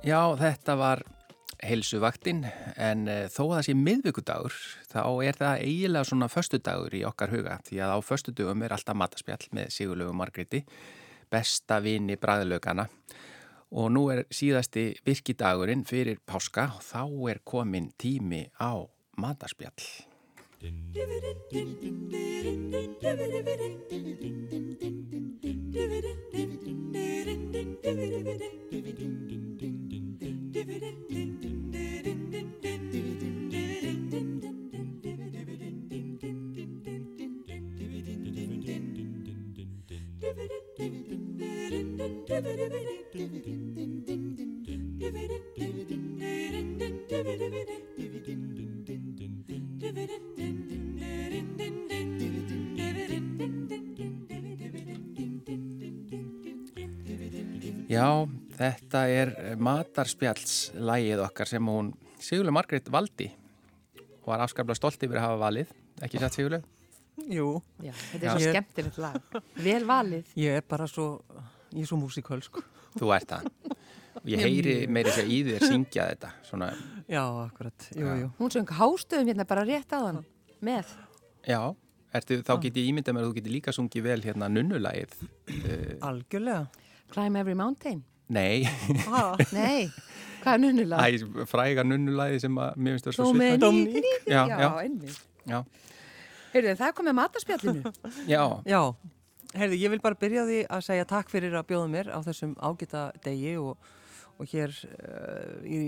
Já, þetta var heilsuvaktinn en uh, þó að það sé miðvíkudagur þá er það eiginlega svona föstudagur í okkar huga því að á föstudugum er alltaf mataspjall með Sigurlegu Margreti, besta vini bræðlaugana og nú er síðasti virkidagurinn fyrir páska og þá er komin tími á mataspjall. Já, þetta er matarspjallslægið okkar sem hún Sigurlega Margreit valdi og var afskaplega stolt yfir að hafa valið, ekki satt Sigurlega? Jú. Já, þetta er svo skemmtilegt lag. Vel valið. Ég er bara svo, ég er svo músikál, sko. Þú ert það. Ég heyri meiri sér í þér syngja þetta. Svona. Já, akkurat. Jú, Já. jú. Hún söng hástöðum hérna bara rétt á hann með. Já, ertu, þá get ég ímynda mér að þú getur líka sungið vel hérna nunnulægið. Uh, Algjörlega. Climb Every Mountain. nei, Ah, Nei, hvað er nunnulag? Æ, fræga nunnulægið sem að mér finnst það svo með svipað. nýtt Já, Já, já. einmitt. Já, Heyrðu, það kom með matarspjallinu. já, já. Heyrðu, ég vil bara byrja því að segja takk fyrir að bjóða mér á þessum ágita degi og, og hér uh, í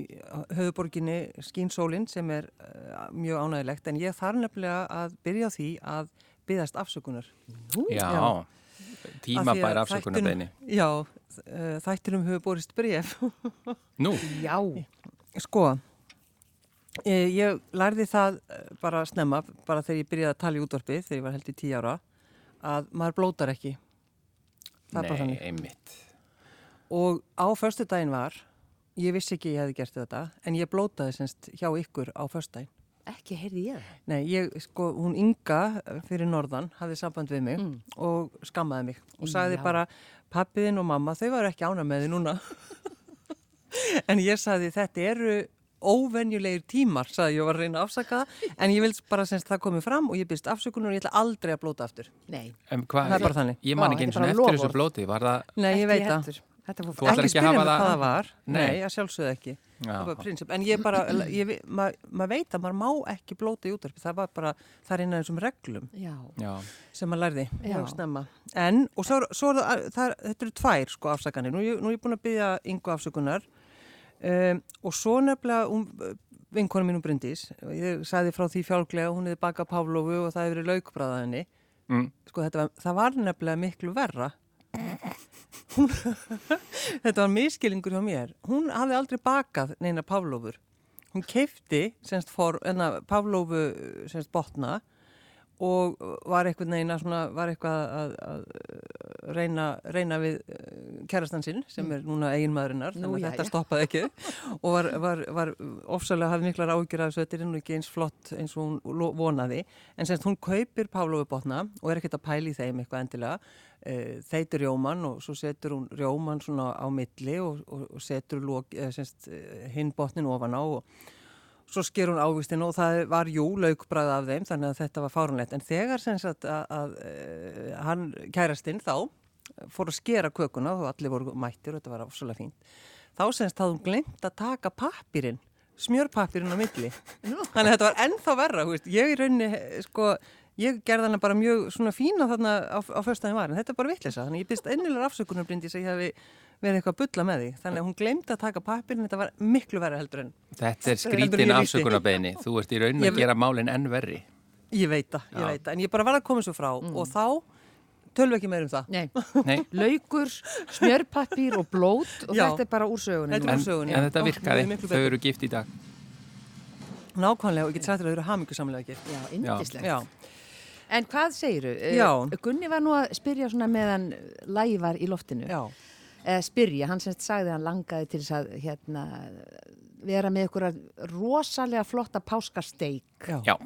höfuborginni skínsólinn sem er uh, mjög ánægilegt en ég þarf nefnilega að byrja því að byggast afsökunar. já. Já. Tíma Af því að bæra afsökunarbeini. Já, uh, þættinum hefur borist bref. Nú, Já, Sko, ég, ég lærði það eh, bara snemma, bara þegar ég byrjaði að tala í útvarpi, þegar ég var held í tíu ára, að maður blótar ekki. Það nei, einmitt. Og á förstu daginn var, ég vissi ekki ég hefði gert þetta, en ég blótaði semst hjá ykkur á förstu daginn. Ekki heyrði ég það. Nei, ég, sko, hún Inga eh, fyrir norðan hafði samband við mig og skammaði mig og sagði Já. bara, pappiðinn og mamma, þau var ekki ána með þið núna. en ég sagði, þetta eru óvenjulegir tímar, sagði ég og var að reyna að afsaka það, en ég vil bara semst það komið fram og ég byrst afsökunar og ég ætla aldrei að blóta aftur. Nei, En hvað, Það er bara þannig. Ég man ekki eins og eftir þessu blóti, var það, Nei, ég veit það. Þetta fór ætlar Ekki spyrja hafa mig það- hvað það var, Nei. nei, að sjálfsögðu ekki. En ég bara, ég, vi- ma, maður veit að maður má ekki blóta í útvarpi, það var bara, það er innan þessum reglum Já, já, sem maður lærði, Já. mjög snemma. En, og svo, svo er það, það, þetta eru tvær sko afsakanir, nú, ég- nú er ég búin að byggja yngu afsökunar. Um, og svo nefnilega um, vinkonu mínu Bryndís, ég sagði frá því fjálglega, hún hefði bakað Pavlovu og það hefði verið laukbræða henni, mm, sko þetta var, það var nefnilega miklu verra. Þetta var miskilingur hjá mér. Hún hafði aldrei bakað neina Pavlovur. Hún keifti semst for, enna, Pavlovu semst botna og var eitthvað neina svona, var eitthvað að, að reyna, reyna við kærastan sinn sem er núna eiginmaðurinnar Nú, þannig að jæja. þetta stoppaði ekki. Og var, var, var ofsalega hafði miklar ágjur af þessu þetta er nú ekki eins flott eins og hún vonaði. En semst hún kaupir Pavlovu botna og er ekkert að pæla í þeim eitthvað endilega. Uh, þeitur rjóman og svo setur hún rjóman svona á milli og, og, og setur uh, hinn botnin ofan á og svo sker hún ávistinu og það var jú laukbræð af þeim þannig að þetta var fárunlegt en þegar sem sagt að, að, að hann kærastinn þá fór að skera kökuna og allir voru mættir og þetta var ofsalega fínt þá semst hafði hún glemt að taka pappirinn smjörpappirinn á milli. Þannig að þetta var ennþá verra veist. ég í rauninni sko ég gerði hana bara mjög svona fína þarna á, á föstæðin var en þetta er bara vittlisa þannig ég byrst ennilega afsökunum brindis að ég hafi verið eitthvað að bulla með því þannig að hún glemdi að taka pappirinn þetta var miklu verra heldur en þetta er en skrítin afsökunarbeini. Þú ert í raunin Ég- að gera málinn enn verri. Ég veit það, ég veit það, en ég bara var að koma svo frá og þá tölum við ekki meir um það. nei, Nei, laukur, smjörpappír og blót og Já. þetta er bara úr sögunni. Þetta er en, úr sögunni. en þetta Ó, virkaði. er Þau eru gift í dag. Nákvæmlega og ég get þér að þau eru hamingjusamlega gift. Já, indislegt. Já, En hvað segiru? Já. Gunni var nú að spyrja svona meðan lægi var í loftinu. já, Eða spyrja, hann semst sagði að hann langaði til þess að hérna, vera með ykkur rosalega flotta páskasteik. já. Já.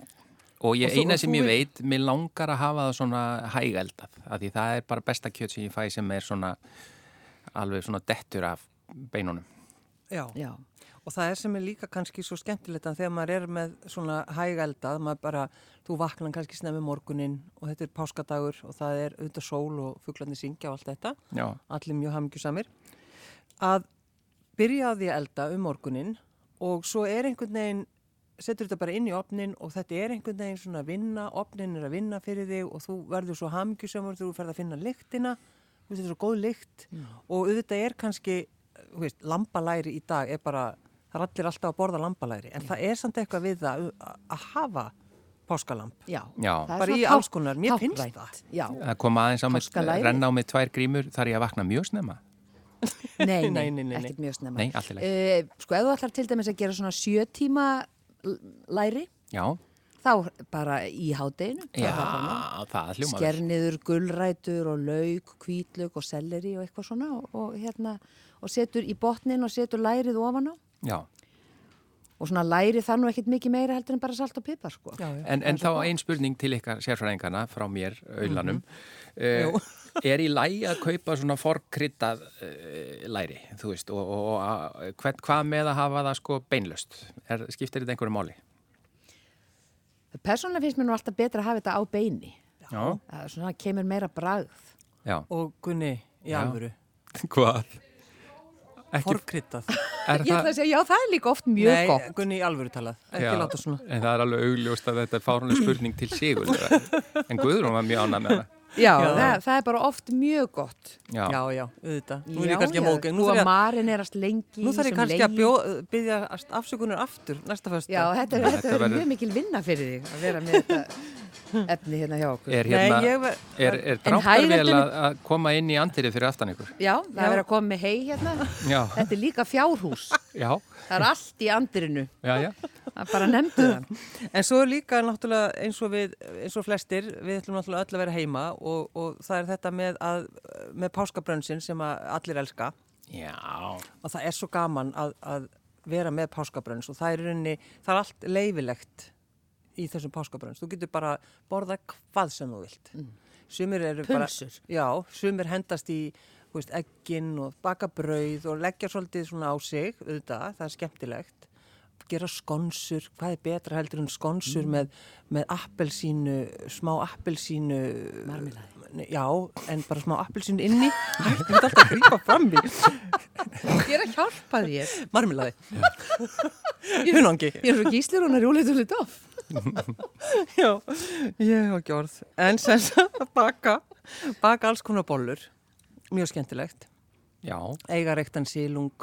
Og ég Og eina sem ég veit- mér langar að hafa það svona hægældað. Af því það er bara besta kjöt sem ég fæ sem er svona alveg svona dettur af beinunum. Já. Já, Og það er sem er líka kannski svo skemmtilegt að þegar maður er með svona hægældað, maður bara, þú vaknar kannski snemmi morgunin og þetta er páskadagur og það er auðvitað sól og fuglarnir syngja og allt þetta, Já, allir mjög hamingjusamir, að byrja að því að elda um morgunin og svo er einhvern veginn, setur þetta bara inn í opnin og þetta er einhvern veginn svona að vinna, opnin er að vinna fyrir þig og þú verður svo hamingjusamur þegar þú ferð að finna lyktina, þú veist þetta er svo góð lykt og auðvitað er kannski, veist, lambalæri í dag er bara, það er allir alltaf að borða lambalæri en það er samt eitthvað við að- að hafa páskalamb. já. Já. Bara í alls konar, mér finnst það. Já, það kom aðeins á mig, renna á mig tvær grímur þar ég að vakna mjög snemma. nei, Nei, nei, nei, ekkert mjög snemma. Nei. Eh, sko, ef þú ætlar til dæmis að gera svona sjö tíma l- læri, Já, þá bara í hádeginu. já, það hljóma vel. Skerniður, gullrætur og lauk, hvítlauk og selleri og eitthvað svona og, og hérna, og setur í botnin og setur lærið ofan á. Já, Og svona læri það nú ekkert mikið meira heldur en bara salt og pipar, sko. Já, já. en, en þá ein spurning til ykkar sérfræðingana frá mér, auðlanum. Jú. uh, er í lægi að kaupa svona forkryttað uh, læri, þú veist, og, og, og hvern, hvað með að hafa það sko beinlust? Er, skiptir þetta einhverju máli? Persónulega finnst mér nú alltaf betra að hafa þetta á beini. Já. Það er svona kemur meira bragð. Já. Og Gunni, í alvöru, Hvað? Ekki, forkryttað. er Ég ætla að segja, já það er líka oft mjög Nei, gott. Gunni, í alvöru talað, ekki láta svona. En það er alveg augljóst að þetta er fárunlega spurning til sigur. En Guðrún var mjög ánað með það. Já, Já. Það, það er bara oft mjög gott. Já. Já, já, auðvitað. Nú er ég kannski að móka. Nú að marinerast lengi Nú þarf ég kannski að byggja afsökunar aftur næsta fyrsta. Já, þetta, er- Nei, þetta þetta verður verður- mjög mikil vinna fyrir þig að vera með þetta efni hérna hjá okkur. Er, hérna, Nei, ég ver- er, er hægindin- að, að koma inn í andirið fyrir aftan ykkur? Já, það er verið að koma með hei hérna. Já, Þetta er líka fjárhús. já, Það er allt í andirinu. já, já. Er bara nefndu það. En svo er líka náttúrulega eins og við, eins og flestir, við ætlum náttúrulega öll að vera heima og, og það er þetta með, að, með páskabrönsin sem að allir elska Já, og það er svo gaman að, að vera með páskabröns og það er í rauninni, það er allt leifilegt í þessum páskabröns. Þú getur bara borða hvað sem þú vilt. Sumir eru Pulsur. bara... Já, sumir hendast í þú veist, egginn og baka brauð og leggja svolítið svona á sig, auðvitað, það er skemmtilegt. Gera skonsur, hvað er betra heldur en skonsur með, með appelsínu, smá appelsínu... Marmelaði. Já, en bara smá appelsínu inni. Þú veit alltaf að grípa fram í. Ég er að hjálpa þér. Marmelaði. Hunangi. Ég er svo gíslir hún að rúlega tullu doff. Já, ég hef ekki orð. En sem sagt að baka, baka alls konar bollur. Mjög skemmtilegt. já, Eiga reyktan sílung,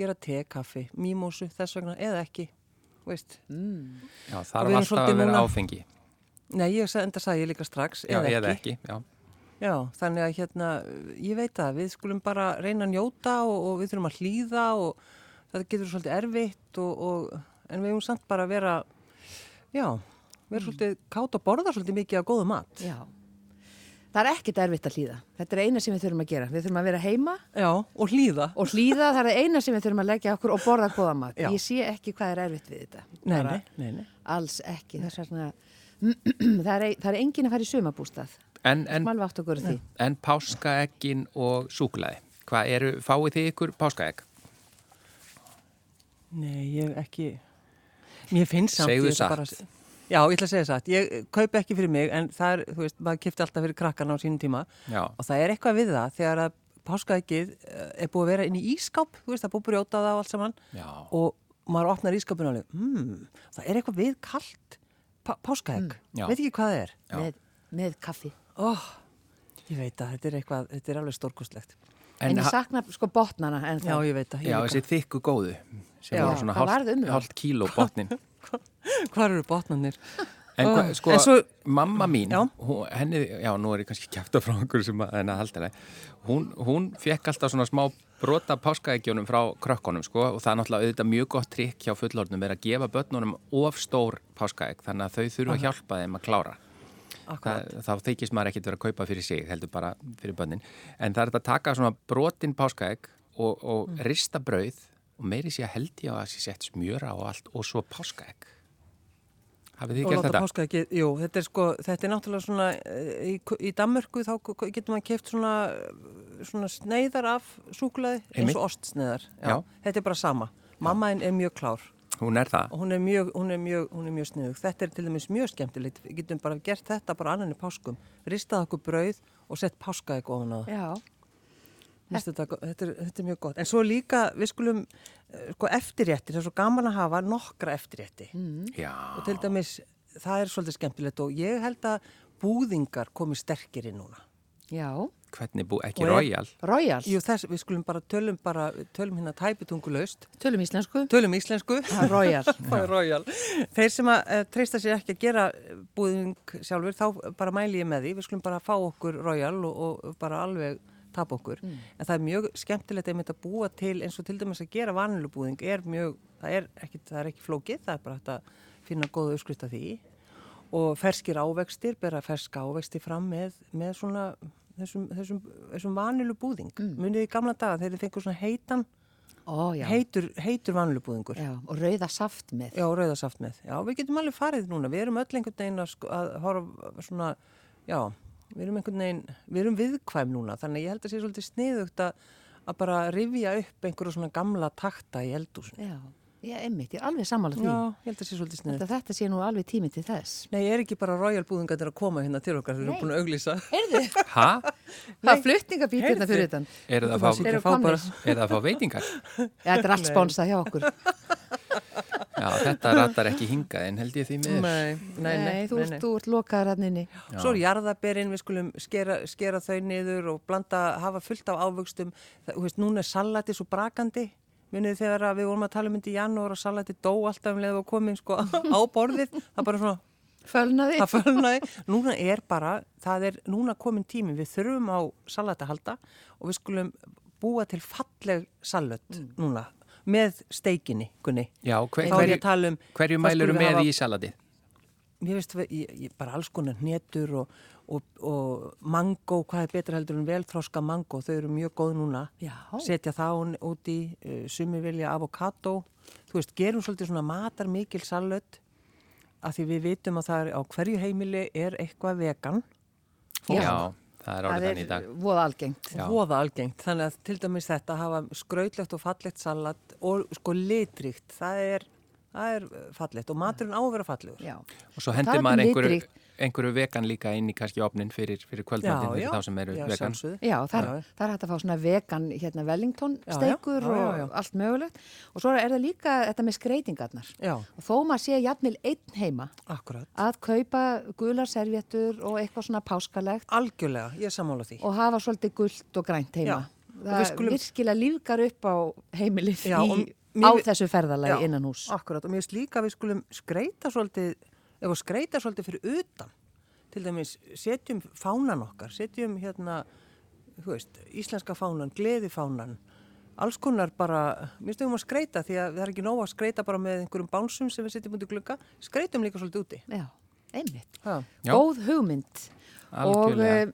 gera te, kaffi, mímósu, þess vegna, eða ekki. Veist. já, við erum alltaf að vera núna- áfengi. Nei, ég sa- enda sagði ég líka strax, Já, eða, eða ekki. ekki, já. Já, þannig að hérna, ég veit að við skulum bara reyna að njóta og, og við þurfum að hlýða og það getur svolítið erfitt og, og, en við höfum samt bara að vera, já, vera svolítið kátt og borða svolítið mikið af góðu mat. Já. Það er ekkit erfitt að hlýða. Þetta er eina sem við þurfum að gera. Við þurfum að vera heima Já, og hlýða. og hlýða það er eina sem við þurfum að leggja okkur og borða góða mat. Já. Ég sé ekki hvað er erfitt við þetta. Nei, Bara nei, nei, nei. Alls ekki. Þess vegna, það er, það er engin að fara í sumabústað. En, en, en páskaeggin og súklaði, hvað eru, fáið þið ykkur páskaegg? Nei, ég ekki, mér finnst samt. Segðu satt. Já, ég ætla að segja satt. Ég kaupi ekki fyrir mig, en það er, þú veist, maður kipti alltaf fyrir krakkarna á sínum tíma Já, og það er eitthvað við það þegar að páskaeggið eh, er búið að vera inn í ískáp, þú veist, það er búið að brjóta það og allt saman já, og maður opnar ískápinu alveg, hmm, það er eitthvað við kallt pá páskaegg, Já. veit ekki hvað það er. Já. Með, með kaffi. Ó, ég veit að þetta er eitthvað, þetta er alveg stórkustlegt. En, ég ha- sakna sko botnana en Já, það. ég veit að. já, þessi þykku góðu, sem Já, var svona hálft það? hálft kíló botnin. Hvað eru botnarnir? En hva, sko, en svo- mamma mín, Já. hún, henni, já, nú er ég kannski kæfta frá einhverju sem að, að halda henni, hún, hún fekk alltaf svona smá brota páskaeggjónum frá krökkunum, sko, og það er náttúrulega auðvitað mjög gott trikk hjá fullorðnum er að gefa börnunum of stór páskaegg, þannig að þau þurfa að hjálpa þeim að klára. Það, þá þykist maður ekkert vera að kaupa fyrir sig, heldur bara fyrir bönnin. En það er að taka svona brotin páskaegg og, og Mm. rista brauð og meiri sé að held ég á að sé sett smjöra og allt og svo páskaegg. Hafið þið og gert þetta? páskaeggi, jú, þetta er sko, þetta er náttúrulega svona, eh, í, í Danmörku þá getur maður keft svona, svona sneiðar af súkulaði eins og ostsneiðar. Já. Þetta er bara sama. Mammaðin er mjög klár Hún er það. hún er mjög, hún er mjög, hún er mjög sniðug. Þetta er til dæmis mjög skemmtilegt. Við getum bara gert þetta bara annan í páskum. Ristað okkur brauð og sett páskaegg ofan á það. Þetta, þetta, er, þetta er mjög gott. En svo líka, við skulum, eh, sko, eftirréttir, það er svo gaman að hafa nokkra eftirrétti. Já. Og til dæmis, það er svolítið skemmtilegt og ég held að búðingar komi sterkir inn núna. já. Hvernig bú, ekki Royal? Royal, Jú, þess, við skulum bara tölum bara, tölum hérna tæpitungulaust, tölum íslensku. tölum íslensku. Það er Royal. Það er Royal. Þeir sem að uh, treysta sér ekki að gera búðing sjálfur, þá bara mæli ég með því. Við skulum bara fá okkur Royal og, og bara alveg tap okkur. En það er mjög skemmtilegt einmitt að búa til eins og til dæmis að gera vanilu búðing er mjög, það er ekki, það er ekki flókið, það er bara hægt að finna góða uppskrift af því. Og ferskir ávextir, bera ferska ávexti fram með, með svona þessum, þessum, þessum vanilu búðing. Munið í gamla daga þegar þið fengur svona heitan, Ó, heitur, heitur vanilu búðingur. já. Og rauða saft með. Já, rauðasaft með. Já, við getum alveg farið núna. Við erum öll einhvern veginn að, sko, að horfa svona, já, við erum einhvern veginn, við erum viðkvæm núna. Þannig ég held að sé svolítið sniðugt að, að bara rifja upp einhverju svona gamla takta í eldúsinu. Já, ég einmitt, ég er alveg sammála því. Já, ég held að sé svolítið sniðugt. Þetta, þetta sé nú alveg tími til þess. Nei, er ekki bara royal búðingar að koma hérna til okkar, við erum búin að auglýsa. Heyrðu, Ha? það er flutningabít Heyrðu. fyrir. Er það Það komnir. er það að fá veitingar? Já, þetta ratar ekki hingað en held ég því miður. Nei, nei, nei. þú, ert- þú ert lokaður hann inni. Svo er jarðaberinn, við skulum skera, skera þau niður og blanda, hafa fullt af ávöxtum. Þú veist, núna er salati svo brakandi. Minnið þegar að við vorum að tala um þetta í janúar og salati dó alltaf um leið og komin sko á borðið. Það bara svona, Fölnaði. það fölnaði. Núna er bara, það er núna komin tími. Við þurfum á salati að halda og við skulum búa til falleg salat núna með steikinni, Gunni. Já, hver, Þá er hverju, um... hverju mælur með hafa- í salatið? Mér veist, ég, ég, bara alls konar hnetur og, og, og mango, hvað er betra heldur en velþróska mango, þau eru mjög góð núna. Já. Setja það út í, uh, sumi vilja avokado, þú veist, gerum svolítið svona matar mikil salut, af því við vitum að það er á hverju heimili er eitthvað vegan, Já, Já. Það er Það orðið þannig í er dag. voða algengt. Já. voða algengt, þannig að til dæmis þetta hafa skrautlegt og fallegt salat og sko litrikt, það er, það er fallegt og maturinn á að vera fallegur. Já. Og svo hendir maður einhverju, einhverju vegan líka inn í kannski opnin fyrir, fyrir kvöldmættin fyrir þá sem eru já, vegan. sjálfsögðu. Já, það er hægt að fá svona vegan hérna Wellington Já, já. steikur Já, já, já. og allt mögulegt og svo er það líka þetta með skreitingarnar Já, og þó maður sé jafnvel einn heima akkurat. að kaupa gular servjettur og eitthvað svona páskalegt Algjörlega, ég sammála því. og hafa svolítið gullt og grænt heima. Það skulum- virkilega lífgar upp á heimilið í, á vi- þessu ferðalagi Já, innan hús. Akkurat, og mér finnst líka að við skulum skreita svolítið, ef við skreita svolítið fyrir utan. Til dæmis, setjum fánan okkar, setjum hérna, þú veist, íslenska fánan, gleðifánan, alls konar bara, mér finnst við um að skreita því að það er ekki nóg að skreita bara með einhverjum bánsum sem við setjum út í glugga, skreitum líka svolítið úti. Já, einmitt. Ha. Já. Góð hugmynd. Algjörlega. Og uh,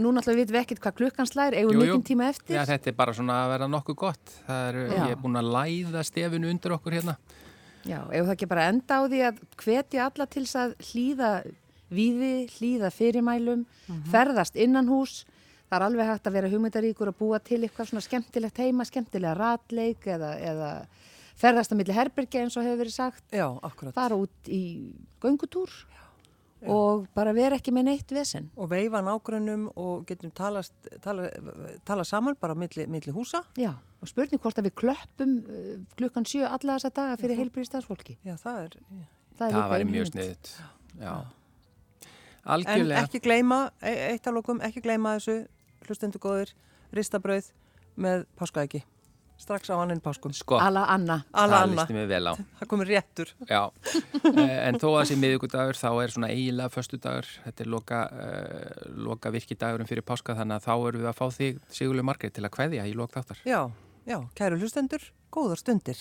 nú náttúrulega vitum við ekkert hvað klukkan slær, eigum við mikinn tíma eftir. Já, þetta er bara svona að vera nokkuð gott. Það er, Já. ég er búin að læða stefinu undir okkur hérna. Já, ef það ekki bara enda á því að hvetja alla til þess að hlýða víði, hlýða fyrirmælum, ferðast innan hús. Það er alveg hægt að vera hugmyndaríkur að búa til eitthvað svona skemmtilegt heima, skemmtilega ratleik eða, eða ferðast á milli herbergi eins og hefur verið sagt. Já, akkurat. Fara út í göngutúr og bara vera ekki með neitt vesen. Og veifa nágrunum og getum talast, tala, tala saman bara milli, milli húsa. Já, og spurning hvort að við klöppum uh, klukkan sjö alla þessa daga fyrir heilbríðstafsfólki. Já, það er... Það, er Það væri mjög sniðut. Já. En Algjörlega. ekki gleyma, e- eitt af lokum, ekki gleyma þessu hlustendur góðir, ristabrauð með páskaæki. Strax á annin páskum. Sko, Alla Anna. Alla það Anna. listi mig vel á. Það komur réttur. Já, Eh, en þó að sé miðugudagur þá er svona eiginlega föstudagur, þetta er loka, uh, loka virkidagurum fyrir páska þannig að þá erum við að fá þig Sigurlega Margreit til að kveðja í lok þáttar. Já, já, kæru hlustendur, góðar stundir.